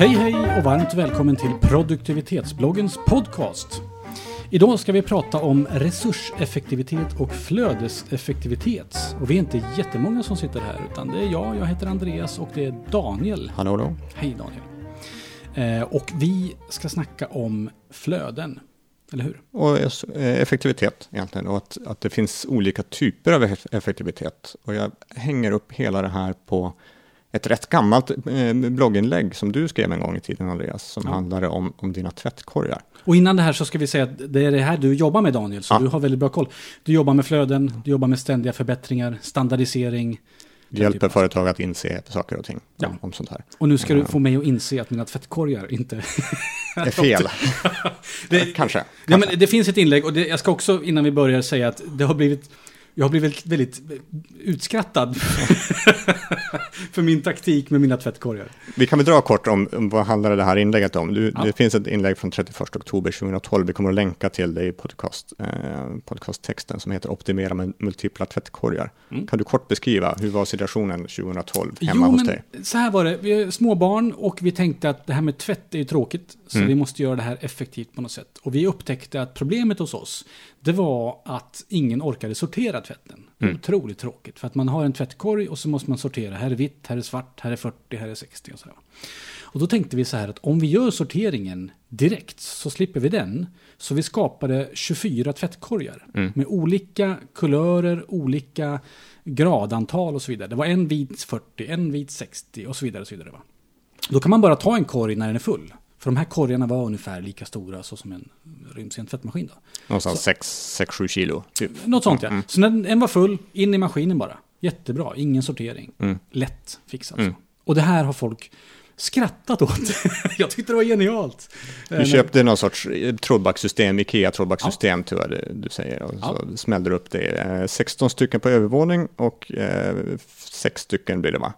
Hej hej och varmt välkommen till produktivitetsbloggens podcast. Idag ska vi prata om resurseffektivitet och flödeseffektivitet. Och vi är inte jättemånga som sitter här utan det är jag, jag heter Andreas och det är Daniel. Hallå då. Hej Daniel. Eh, och vi ska snacka om flöden, eller hur? Och eh, effektivitet egentligen och att, att det finns olika typer av effektivitet. Och jag hänger upp hela det här på ett rätt gammalt eh, blogginlägg som du skrev en gång i tiden, Andreas, som ja. handlade om, om dina tvättkorgar. Och innan det här så ska vi säga att det är det här du jobbar med, Daniel, så ja. du har väldigt bra koll. Du jobbar med flöden, du jobbar med ständiga förbättringar, standardisering. Hjälper företag att inse saker och ting ja. om, om sånt här. Och nu ska du få mig att inse att mina tvättkorgar inte är fel. det, kanske. kanske. Ja, men det finns ett inlägg och det, jag ska också innan vi börjar säga att det har blivit jag har blivit väldigt utskrattad för min taktik med mina tvättkorgar. Vi kan väl dra kort om, om vad handlar det här inlägget om. Du, ja. Det finns ett inlägg från 31 oktober 2012. Vi kommer att länka till det i podcast, eh, podcasttexten som heter Optimera med multipla tvättkorgar. Mm. Kan du kort beskriva hur var situationen 2012 hemma jo, hos dig? Så här var det. Vi är småbarn och vi tänkte att det här med tvätt är ju tråkigt. Så mm. vi måste göra det här effektivt på något sätt. Och vi upptäckte att problemet hos oss det var att ingen orkade sortera tvätten. Mm. Otroligt tråkigt. För att man har en tvättkorg och så måste man sortera. Här är vitt, här är svart, här är 40, här är 60 och sådär. Och då tänkte vi så här att om vi gör sorteringen direkt så slipper vi den. Så vi skapade 24 tvättkorgar mm. med olika kulörer, olika gradantal och så vidare. Det var en vit 40, en vit 60 och så vidare. Och så vidare va? Då kan man bara ta en korg när den är full. För de här korgarna var ungefär lika stora så som en ryms i en tvättmaskin. Då. Någonstans 6-7 kilo? Typ. Något sånt ja. Mm. Så när den var full, in i maskinen bara. Jättebra, ingen sortering. Mm. Lätt fix alltså. Mm. Och det här har folk skrattat åt. jag tyckte det var genialt. Du eh, köpte någon sorts trådbacksystem, Ikea trådbacksystem ja. tror jag du säger. Och så ja. smällde du upp det. 16 eh, stycken på övervåning och 6 eh, stycken blir det va?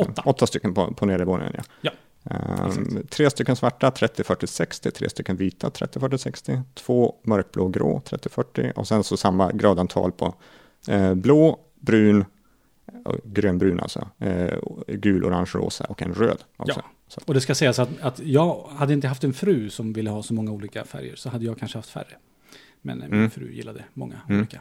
8. 8 stycken på, på nedervåningen ja. ja. Um, tre stycken svarta, 30, 40, 60. Tre stycken vita, 30, 40, 60. Två mörkblå, grå, 30, 40. Och sen så samma gradantal på eh, blå, brun, grönbrun alltså. Eh, gul, orange, rosa och en röd. Också. Ja. Och det ska sägas att, att jag hade inte haft en fru som ville ha så många olika färger. Så hade jag kanske haft färre. Men min mm. fru gillade många mm. olika.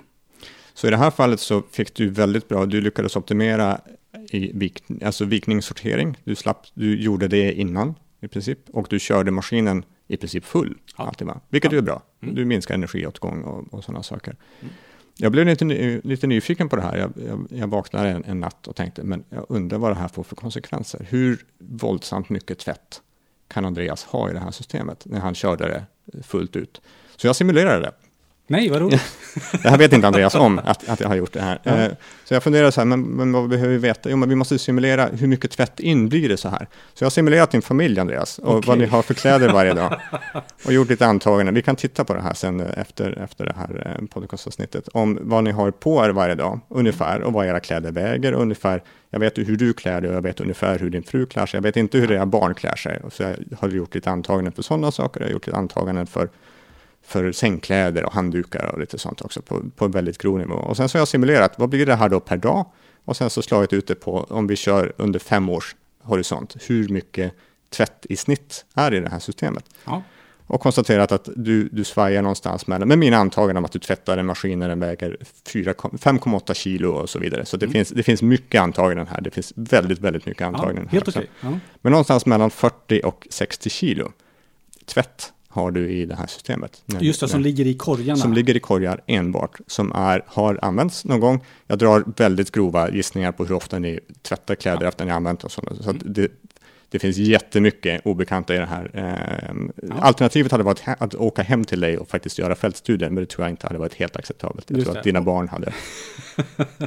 Så i det här fallet så fick du väldigt bra, du lyckades optimera i vik, alltså vikningssortering. Du, slapp, du gjorde det innan i princip och du körde maskinen i princip full. Ja. Alltid, va? Vilket ja. är bra. Mm. Du minskar energiåtgång och, och sådana saker. Mm. Jag blev lite, lite nyfiken på det här. Jag, jag, jag vaknade en, en, natt och tänkte, men jag undrar vad det här får för konsekvenser. Hur våldsamt mycket tvätt kan Andreas ha i det här systemet när han körde det fullt ut? Så jag simulerade det. Nej, vad roligt. det här vet inte Andreas om, att, att jag har gjort det här. Ja. Eh, så jag funderar så här, men, men vad behöver vi veta? Jo, men vi måste simulera hur mycket tvätt in blir det så här. Så jag har simulerat din familj, Andreas, och okay. vad ni har för kläder varje dag. Och gjort lite antaganden. Vi kan titta på det här sen efter, efter det här eh, podcastavsnittet. Om vad ni har på er varje dag, ungefär, och vad era kläder väger, ungefär. Jag vet hur du klär dig och jag vet ungefär hur din fru klär sig. Jag vet inte hur era barn klär sig. Så jag har gjort lite antaganden för sådana saker. Jag har gjort lite antaganden för för sängkläder och handdukar och lite sånt också på, på en väldigt grov nivå. Och sen så har jag simulerat, vad blir det här då per dag? Och sen så slagit ut det på, om vi kör under fem års horisont, hur mycket tvätt i snitt är i det här systemet. Ja. Och konstaterat att du, du svajar någonstans mellan, med mina antaganden om att du tvättar en maskin när den väger 5,8 kilo och så vidare. Så det, mm. finns, det finns mycket antaganden här. Det finns väldigt, väldigt mycket antaganden ja, helt här. Okay. Ja. Men någonstans mellan 40 och 60 kilo tvätt har du i det här systemet. Just det, som ligger i korgarna. Som ligger i korgar enbart, som är, har använts någon gång. Jag drar väldigt grova gissningar på hur ofta ni tvättar kläder ja. efter ni använt och sådant. Så det, det finns jättemycket obekanta i det här. Eh, ja. Alternativet hade varit att åka hem till dig och faktiskt göra fältstudier, men det tror jag inte hade varit helt acceptabelt. Jag Just tror det. att dina barn hade,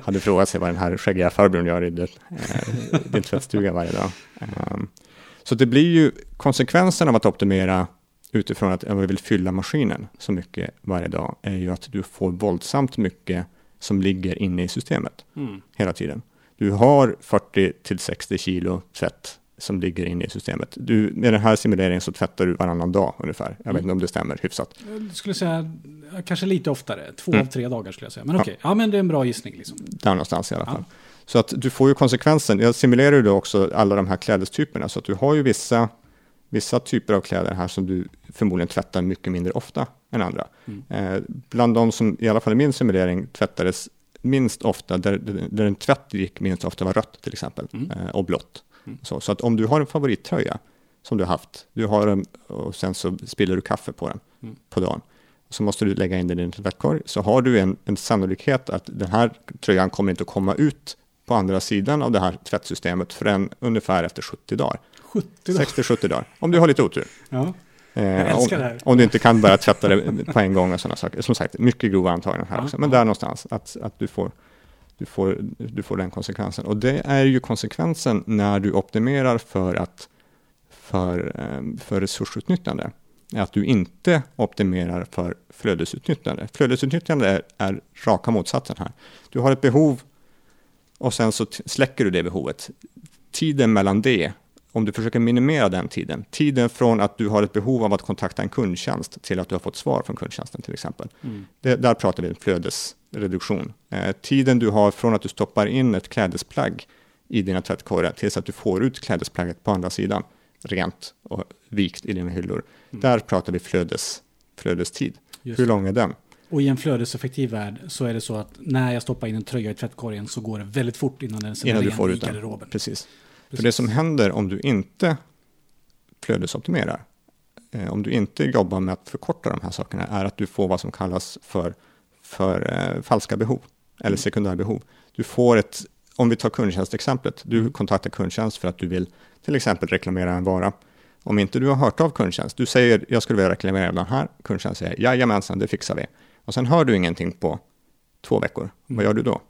hade frågat sig vad den här skäggiga farbrorn gör i din, eh, din tvättstuga varje dag. Eh, så det blir ju konsekvensen av att optimera utifrån att jag vill fylla maskinen så mycket varje dag är ju att du får våldsamt mycket som ligger inne i systemet mm. hela tiden. Du har 40 till 60 kilo tvätt som ligger inne i systemet. Du, med den här simuleringen så tvättar du varannan dag ungefär. Jag mm. vet inte om det stämmer hyfsat. Jag skulle säga kanske lite oftare. Två mm. av tre dagar skulle jag säga. Men okej, okay. ja. ja. men det är en bra gissning. Liksom. Där någonstans i alla fall. Ja. Så att du får ju konsekvensen. Jag simulerar ju då också alla de här klädestyperna. Så att du har ju vissa vissa typer av kläder här som du förmodligen tvättar mycket mindre ofta än andra. Mm. Eh, bland de som, i alla fall i min simulering, tvättades minst ofta, där, där en tvätt gick minst ofta var rött till exempel, mm. eh, och blått. Mm. Så, så, att om du har en favorittröja som du har haft, du har den och sen så spiller du kaffe på den mm. på dagen, så måste du lägga in den i din tvättkorg, så har du en, en sannolikhet att den här tröjan kommer inte att komma ut på andra sidan av det här tvättsystemet förrän ungefär efter 70 dagar. 70 dagar? 60-70 dagar, om du har lite otur. Ja. Eh, om, om, du inte kan bara tvätta det på en gång och sådana saker. Som sagt, mycket grova antaganden här ja, också. Men där någonstans, att, att du, får, du, får, du får den konsekvensen. Och det är ju konsekvensen när du optimerar för, att, för, eh, för resursutnyttjande. Att du inte optimerar för flödesutnyttjande. Flödesutnyttjande är, är raka motsatsen här. Du har ett behov och sen så släcker du det behovet. Tiden mellan det om du försöker minimera den tiden, tiden från att du har ett behov av att kontakta en kundtjänst till att du har fått svar från kundtjänsten till exempel. Mm. Det, där pratar vi flödesreduktion. Eh, tiden du har från att du stoppar in ett klädesplagg i dina tvättkorgar tills att du får ut klädesplagget på andra sidan, rent och vikt i dina hyllor. Mm. Där pratar vi flödes, flödestid. Just Hur lång är den? Och i en flödeseffektiv värld så är det så att när jag stoppar in en tröja i tvättkorgen så går det väldigt fort innan den är ren i garderoben. Precis. För det som händer om du inte flödesoptimerar, eh, om du inte jobbar med att förkorta de här sakerna, är att du får vad som kallas för, för eh, falska behov eller mm. sekundärbehov. Du får ett, om vi tar kundtjänstexemplet, du mm. kontaktar kundtjänst för att du vill till exempel reklamera en vara. Om inte du har hört av kundtjänst, du säger jag skulle vilja reklamera den här, kundtjänst säger jajamensan, det fixar vi. Och sen hör du ingenting på två veckor, mm. vad gör du då?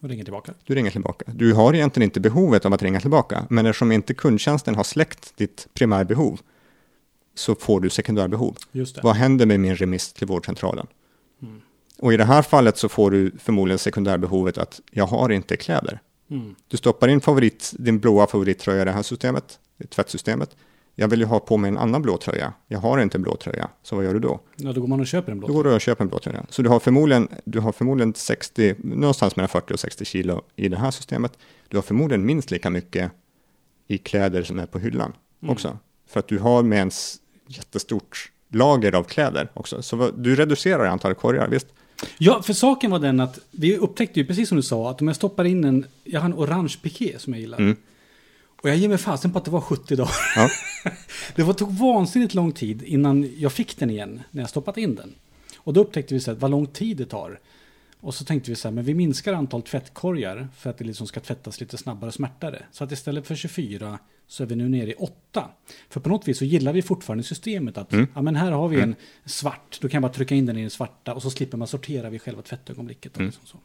Och ringer tillbaka. Du ringer tillbaka. Du har egentligen inte behovet av att ringa tillbaka, men eftersom inte kundtjänsten har släckt ditt primärbehov så får du sekundärbehov. Vad händer med min remiss till vårdcentralen? Mm. Och i det här fallet så får du förmodligen sekundärbehovet att jag har inte kläder. Mm. Du stoppar in favorit, din blåa favorittröja i det här systemet, tvättsystemet jag vill ju ha på mig en annan blå tröja. Jag har inte en blå tröja, så vad gör du då? Ja, då går man och köper en blå tröja. Då går du och köper en blå tröja. Så du har förmodligen, du har förmodligen 60, någonstans mellan 40 och 60 kilo i det här systemet. Du har förmodligen minst lika mycket i kläder som är på hyllan mm. också. För att du har med en jättestort lager av kläder också. Så du reducerar antalet korgar, visst? Ja, för saken var den att vi upptäckte ju precis som du sa att om jag stoppar in en, jag har en orange piké som jag gillar. Mm. Och jag ger mig fasen på att det var 70 dagar. Ja. det var, tog vansinnigt lång tid innan jag fick den igen när jag stoppat in den. Och då upptäckte vi så här, vad lång tid det tar. Och så tänkte vi så här, men vi minskar antal tvättkorgar för att det liksom ska tvättas lite snabbare och smärtare. Så att istället för 24 så är vi nu nere i 8. För på något vis så gillar vi fortfarande systemet att, mm. ja men här har vi mm. en svart, då kan jag bara trycka in den i den svarta och så slipper man sortera vid själva tvättögonblicket. Mm. Liksom så.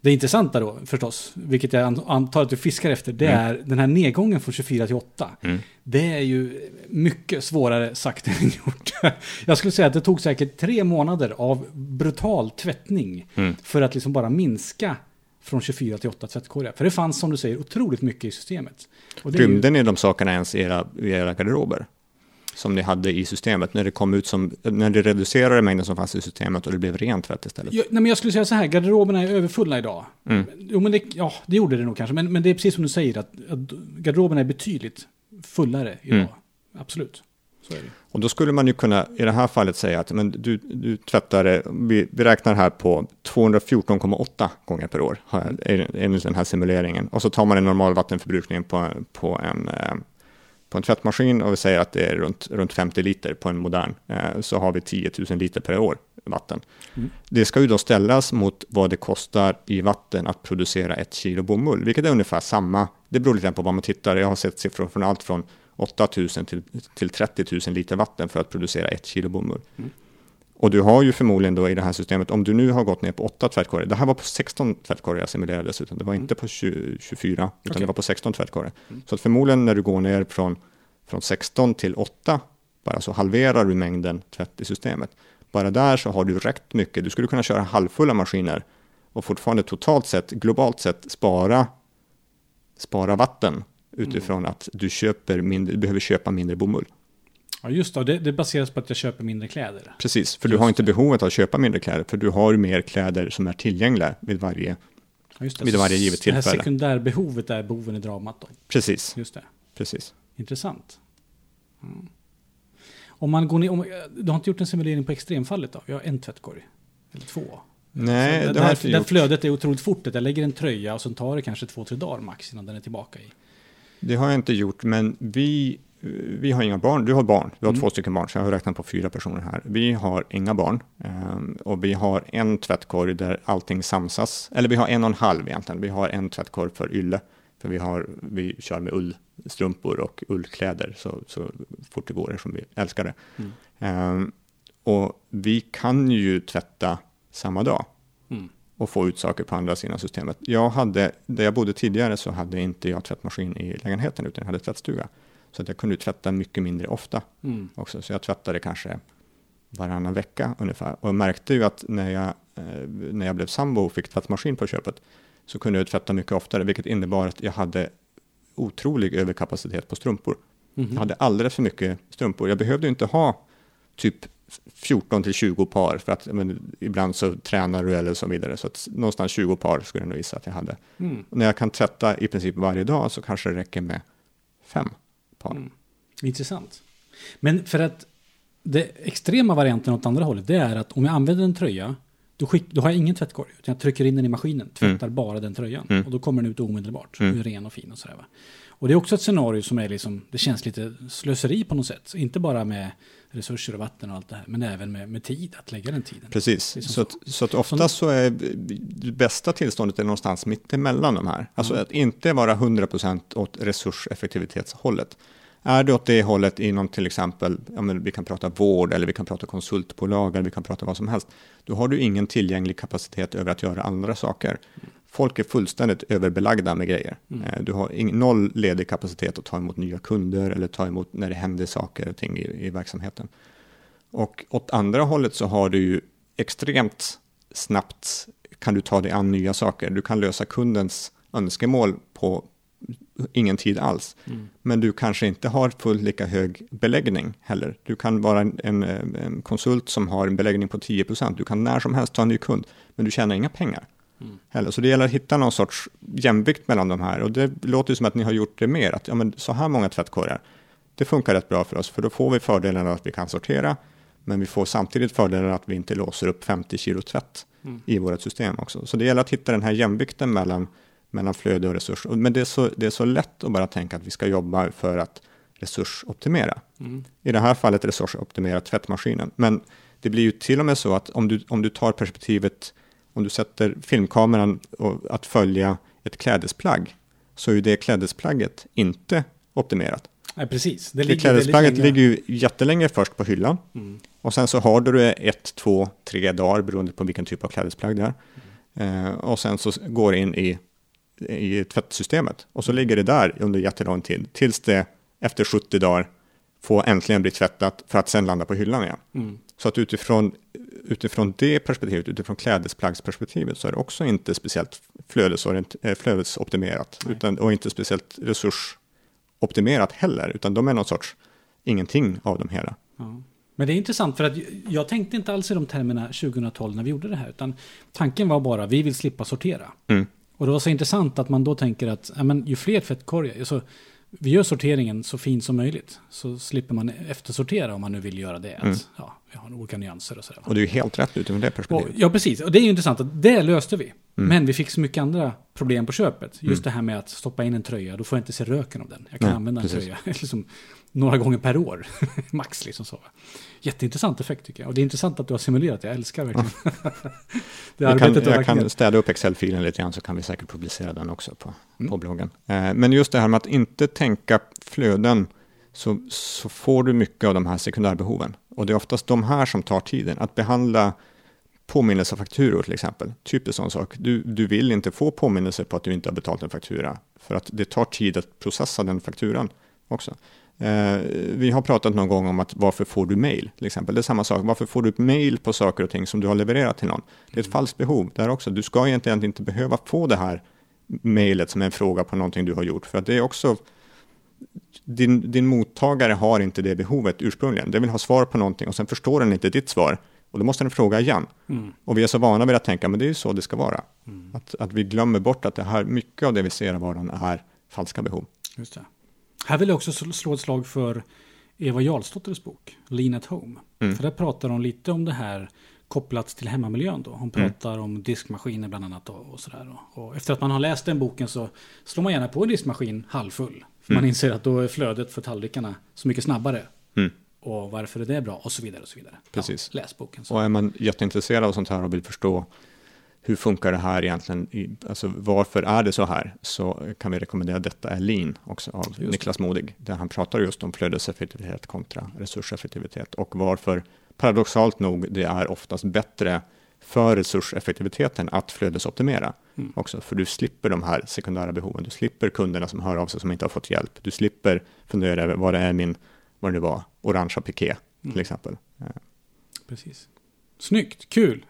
Det intressanta då förstås, vilket jag antar att du fiskar efter, det mm. är den här nedgången från 24 till 8. Mm. Det är ju mycket svårare sagt än gjort. Jag skulle säga att det tog säkert tre månader av brutal tvättning mm. för att liksom bara minska från 24 till 8 tvättkorgar. För det fanns som du säger otroligt mycket i systemet. Rymde ju... ni de sakerna ens i era, i era garderober? Som ni hade i systemet när det kom ut som, när det reducerade mängden som fanns i systemet och det blev rent tvätt istället? Ja, nej, men jag skulle säga så här, garderoberna är överfulla idag. Mm. Jo, men det, ja, det gjorde det nog kanske, men, men det är precis som du säger, att, att garderoberna är betydligt fullare idag. Mm. Absolut. Och då skulle man ju kunna i det här fallet säga att men du, du tvättar, vi, vi räknar här på 214,8 gånger per år enligt den här simuleringen. Och så tar man en normal vattenförbrukning på, på en eh, på en tvättmaskin och vi säger att det är runt, runt 50 liter på en modern, eh, så har vi 10 000 liter per år vatten. Mm. Det ska ju då ställas mot vad det kostar i vatten att producera ett kilo bomull, vilket är ungefär samma. Det beror lite på vad man tittar. Jag har sett siffror från allt från 8 000 till, till 30 000 liter vatten för att producera ett kilo bomull. Mm. Och du har ju förmodligen då i det här systemet, om du nu har gått ner på 8 tvättkorgar, det här var på 16 tvättkorgar jag simulerade dessutom, det var inte på 20, 24, utan okay. det var på 16 tvättkorgar. Mm. Så att förmodligen när du går ner från, från 16 till 8, bara så halverar du mängden tvätt i systemet. Bara där så har du rätt mycket, du skulle kunna köra halvfulla maskiner och fortfarande totalt sett, globalt sett, spara, spara vatten utifrån mm. att du, köper mindre, du behöver köpa mindre bomull. Ja, just det. det. Det baseras på att jag köper mindre kläder. Precis, för just du har inte det. behovet av att köpa mindre kläder, för du har mer kläder som är tillgängliga vid varje, ja, just det. vid varje givet tillfälle. Det här sekundärbehovet är boven i dramat då? Precis. Just det. Precis. Intressant. Om man går ner, om, du har inte gjort en simulering på extremfallet då? Jag har en tvättkorg. Eller två. Nej, Så det har jag inte där gjort. flödet är otroligt fort. Jag lägger en tröja och sen tar det kanske två, tre dagar max innan den är tillbaka i. Det har jag inte gjort, men vi, vi har inga barn. Du har barn, du har Mm. två stycken barn, så jag har räknat på fyra personer här. Vi har inga barn ehm, och vi har en tvättkorg där allting samsas. Eller vi har en och en halv egentligen. Vi har en tvättkorg för ylle, för vi, har, vi kör med ullstrumpor och ullkläder så, så fort det går eftersom vi älskar det. Mm. Ehm, och vi kan ju tvätta samma dag Mm. och få ut saker på andra sidan systemet. Jag hade, där jag bodde tidigare så hade inte jag tvättmaskin i lägenheten utan jag hade tvättstuga. Så att jag kunde tvätta mycket mindre ofta Mm. också. Så jag tvättade kanske varannan vecka ungefär. Och jag märkte ju att när jag, eh, när jag blev sambo och fick tvättmaskin på köpet så kunde jag tvätta mycket oftare, vilket innebar att jag hade otrolig överkapacitet på strumpor. Mhm. Jag hade alldeles för mycket strumpor. Jag behövde inte ha typ 14 till 20 par för att men, ibland så tränar du eller så vidare. Så att någonstans 20 par skulle jag nog gissa att jag hade. Mm. När jag kan tvätta i princip varje dag så kanske det räcker med fem par. Mm. Intressant. Men för att det extrema varianten åt andra hållet, det är att om jag använder en tröja, då, skick, då har jag ingen tvättkorg. Utan jag trycker in den i maskinen, tvättar bara den tröjan. Mm. Och då kommer den ut omedelbart. Mm. Ren och fin och sådär va. Och det är också ett scenario som är liksom, det känns lite slöseri på något sätt. Inte bara med resurser och vatten och allt det här, men även med, med tid, att lägga den tiden. Precis, Det är som så att, så att oftast så är det bästa tillståndet är någonstans mitt emellan de här. Alltså Mm. att inte vara 100% åt resurseffektivitetshållet. Är det åt det hållet inom till exempel, ja vi kan prata vård eller vi kan prata konsultbolag eller vi kan prata vad som helst. Då har du ingen tillgänglig kapacitet över att göra andra saker. Folk är fullständigt överbelagda med grejer. Mm. Eh, Du har ing, noll ledig kapacitet att ta emot nya kunder eller ta emot när det händer saker och ting i, i verksamheten. Och åt andra hållet så har du ju extremt snabbt kan du ta dig an nya saker. Du kan lösa kundens önskemål på ingen tid alls. Mm. Men du kanske inte har fullt lika hög beläggning heller. Du kan vara en, en, en konsult som har en beläggning på 10% Du kan när som helst ta en ny kund, men du tjänar inga pengar. Mm. Heller. Så det gäller att hitta någon sorts jämvikt mellan de här. Och det låter ju som att ni har gjort det mer. Att ja, men så här många tvättkorgar, det funkar rätt bra för oss. För då får vi fördelen att vi kan sortera. Men vi får samtidigt fördelen att vi inte låser upp 50 kilo tvätt Mm. i vårt system också. Så det gäller att hitta den här jämvikten mellan, mellan flöde och resurs. Men det är, så, det är så lätt att bara tänka att vi ska jobba för att resursoptimera. Mm. I det här fallet resursoptimera tvättmaskinen. Men det blir ju till och med så att om du, om du tar perspektivet, om du sätter filmkameran att följa ett klädesplagg, så är ju det klädesplagget inte optimerat. Nej, precis. Det Det ligger klädesplagget länge- ligger ju jättelänge först på hyllan. Mm. Och sen så har du det ett, två, tre dagar beroende på vilken typ av klädesplagg det är. Eh, och sen så går det in i, i tvättsystemet. Och så ligger det där under jättelång tid. Tills det efter 70 dagar får äntligen bli tvättat för att sen landa på hyllan igen. Mm. Så att utifrån, utifrån det perspektivet, utifrån klädesplaggsperspektivet så är det också inte speciellt eh, flödesoptimerat. Nej. Utan, och inte speciellt resursoptimerat heller. Utan de är någon sorts ingenting av de hela. Ja. Men det är intressant för att jag tänkte inte alls i de termerna 2012 när vi gjorde det här. Utan tanken var bara vi vill slippa sortera. Mm. Och det var så intressant att man då tänker att ja, men, ju fler tvättkorgar, alltså, vi gör sorteringen så fin som möjligt. Så slipper man eftersortera om man nu vill göra det. Att, Mm. ja, vi har olika nyanser och sådär. Och det är ju helt rätt utifrån det Och, perspektivet. ja, precis. Och det är ju intressant att det löste vi. Mm. Men vi fick så mycket andra problem på köpet. Just Mm. det här med att stoppa in en tröja, då får jag inte se röken av den. Jag kan Nej, använda en precis. tröja liksom, några gånger per år. Max liksom så. Jätteintressant effekt tycker jag. Och det är intressant att du har simulerat det. Jag älskar verkligen det Jag kan, arbetet. har jag kan städa upp Excel-filen lite grann så kan vi säkert publicera den också på, Mm. på bloggen. Eh, men just det här med att inte tänka flöden så, så får du mycket av de här sekundärbehoven. Och det är oftast de här som tar tiden. Att behandla påminnelsefakturor till exempel. Typiskt sån sak. Du, du vill inte få påminnelser på att du inte har betalt en faktura. För att det tar tid att processa den fakturan också. Eh, vi har pratat någon gång om att varför får du mail till exempel. Det är samma sak. Varför får du mail på saker och ting som du har levererat till någon? Det är ett falskt behov där också. Du ska egentligen inte behöva få det här mejlet som är en fråga på någonting du har gjort. För att det är också din, din mottagare har inte det behovet ursprungligen. Den vill ha svar på någonting och sen förstår den inte ditt svar. Och då måste den fråga igen. Mm. Och vi är så vana vid att tänka, men det är ju så det ska vara. Mm. Att, att vi glömmer bort att det här, mycket av det vi ser i vardagen är falska behov. Just det. Här vill jag också sl- slå ett slag för Eva Jarlsdotters bok, Lean at Home. Mm. För där pratar hon lite om det här kopplat till hemmamiljön då. Hon Mm. pratar om diskmaskiner bland annat och, och sådär. Och, och efter att man har läst den boken så slår man gärna på en diskmaskin halvfull. För man Mm. inser att då är flödet för tallrikarna så mycket snabbare. Mm. Och varför är det bra? Och så vidare och så vidare. Precis. Ja, läs boken. Så. Och är man jätteintresserad av sånt här och vill förstå hur funkar det här egentligen, alltså varför är det så här, så kan vi rekommendera Detta är Lean också av det. Niklas Modig, där han pratar just om flödeseffektivitet kontra resurseffektivitet och varför paradoxalt nog det är oftast bättre för resurseffektiviteten att flödesoptimera Mm. också, för du slipper de här sekundära behoven, du slipper kunderna som hör av sig som inte har fått hjälp, du slipper fundera över vad det är min, vad det nu var, orangea piké till Mm. exempel. Precis. Snyggt, kul.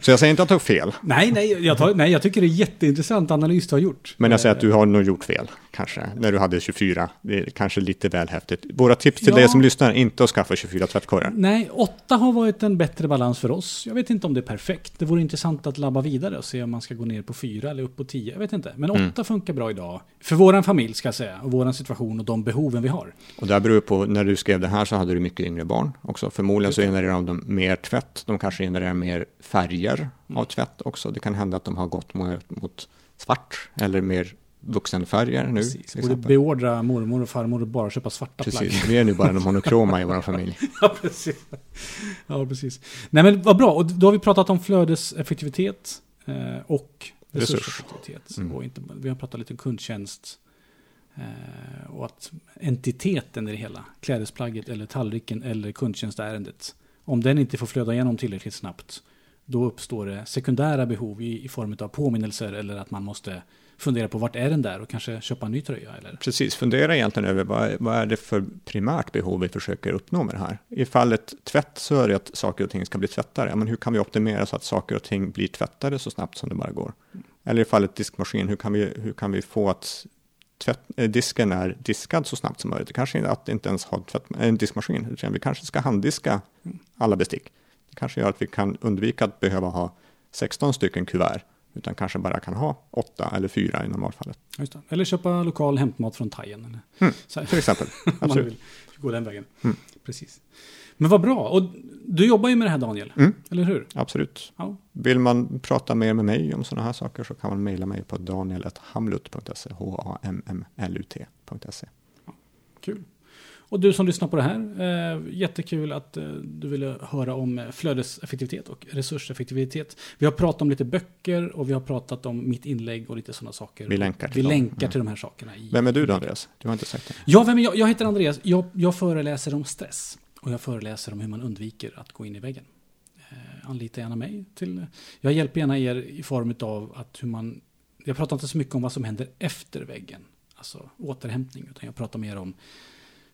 Så jag säger inte att du har fel, Nej, nej jag, tar, nej, jag tycker det är jätteintressant analys du har gjort. Men jag säger Eh, att du har nog gjort fel, kanske, när du hade 24. Det är kanske lite väl häftigt. Våra tips till Ja. dig som lyssnar inte att skaffa 24 tvättkorgar. Nej, åtta har varit en bättre balans för oss. Jag vet inte om det är perfekt. Det vore intressant att labba vidare och se om man ska gå ner på fyra eller upp på tio. Jag vet inte. Men åtta Mm. funkar bra idag. För våran familj ska jag säga. Och våran situation och de behoven vi har. Och det beror på, när du skrev det här så hade du mycket yngre barn också. Förmodligen så genererar de mer tvätt. De kanske genererar mer färger av tvätt också. Det kan hända att de har gått mot svart eller mer vuxenfärger nu. Precis. Borde beordra mormor och farmor att bara köpa svarta plagg. Precis, vi är nu bara de monokroma i vår familj. ja, precis. Ja, precis. Nej, men vad bra. Och då har vi pratat om flödeseffektivitet eh, och Resurs. resurseffektivitet. Mm. Och inte, vi har pratat lite om kundtjänst. Eh, och att entiteten i det hela, klädesplagget eller tallriken eller kundtjänstärendet, om den inte får flöda igenom tillräckligt snabbt, då uppstår det sekundära behov i, i form av påminnelser eller att man måste fundera på vart är den där och kanske köpa en ny tröja. Eller? Precis, fundera egentligen över vad, vad är det för primärt behov vi försöker uppnå med det här. I fallet tvätt så är det att saker och ting ska bli tvättare. Men hur kan vi optimera så att saker och ting blir tvättade så snabbt som det bara går? Eller i fallet diskmaskin, hur kan vi, hur kan vi få att tvätt, eh, disken är diskad så snabbt som möjligt? Det kanske är att inte ens ha tvätt, eh, en diskmaskin, utan vi kanske ska handdiska alla bestick. Det kanske gör att vi kan undvika att behöva ha 16 stycken kuvert, utan kanske bara kan ha 8 eller 4 i normalfallet. Eller köpa lokal hämtmat från Thaien. Eller Mm, så här. Till exempel. Om man vill gå den vägen. Mm. Precis. Men vad bra. Och du jobbar ju med det här Daniel. Mm. Eller hur? Absolut. Ja. Vill man prata mer med mig om sådana här saker så kan man mejla mig på daniel.hamlut.se, h-a-m-m-l-u-t.se. Kul. Och du som lyssnar på det här, eh, jättekul att eh, du ville höra om eh, flödeseffektivitet och resurseffektivitet. Vi har pratat om lite böcker och vi har pratat om mitt inlägg och lite sådana saker. Vi länkar till Vi dem. länkar Mm. till de här sakerna. Vem är du då Andreas? Du har inte sagt det. Ja, vem är jag? Jag heter Andreas. Jag, jag föreläser om stress. Och jag föreläser om hur man undviker att gå in i väggen. Anlita gärna mig till... Jag hjälper gärna er i form av att hur man... Jag pratar inte så mycket om vad som händer efter väggen. Alltså återhämtning. Utan jag pratar mer om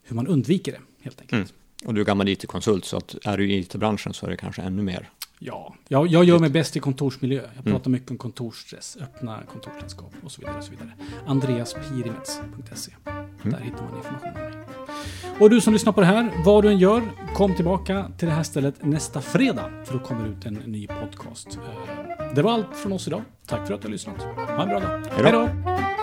hur man undviker det, helt enkelt. Mm. Och du är gammal IT-konsult så att är du i IT-branschen så är det kanske ännu mer. Ja, jag, jag gör mig bäst i kontorsmiljö. Jag pratar mycket om kontorsstress, öppna kontorslandskap och så vidare. Och så vidare. Andreaspirimets.se. Där hittar man information om mig. Och du som lyssnar på det här, vad du än gör, kom tillbaka till det här stället nästa fredag. För då kommer ut en ny podcast. Eh, Det var allt från oss idag. Tack för att du har lyssnat. Ha en bra dag. Hej då!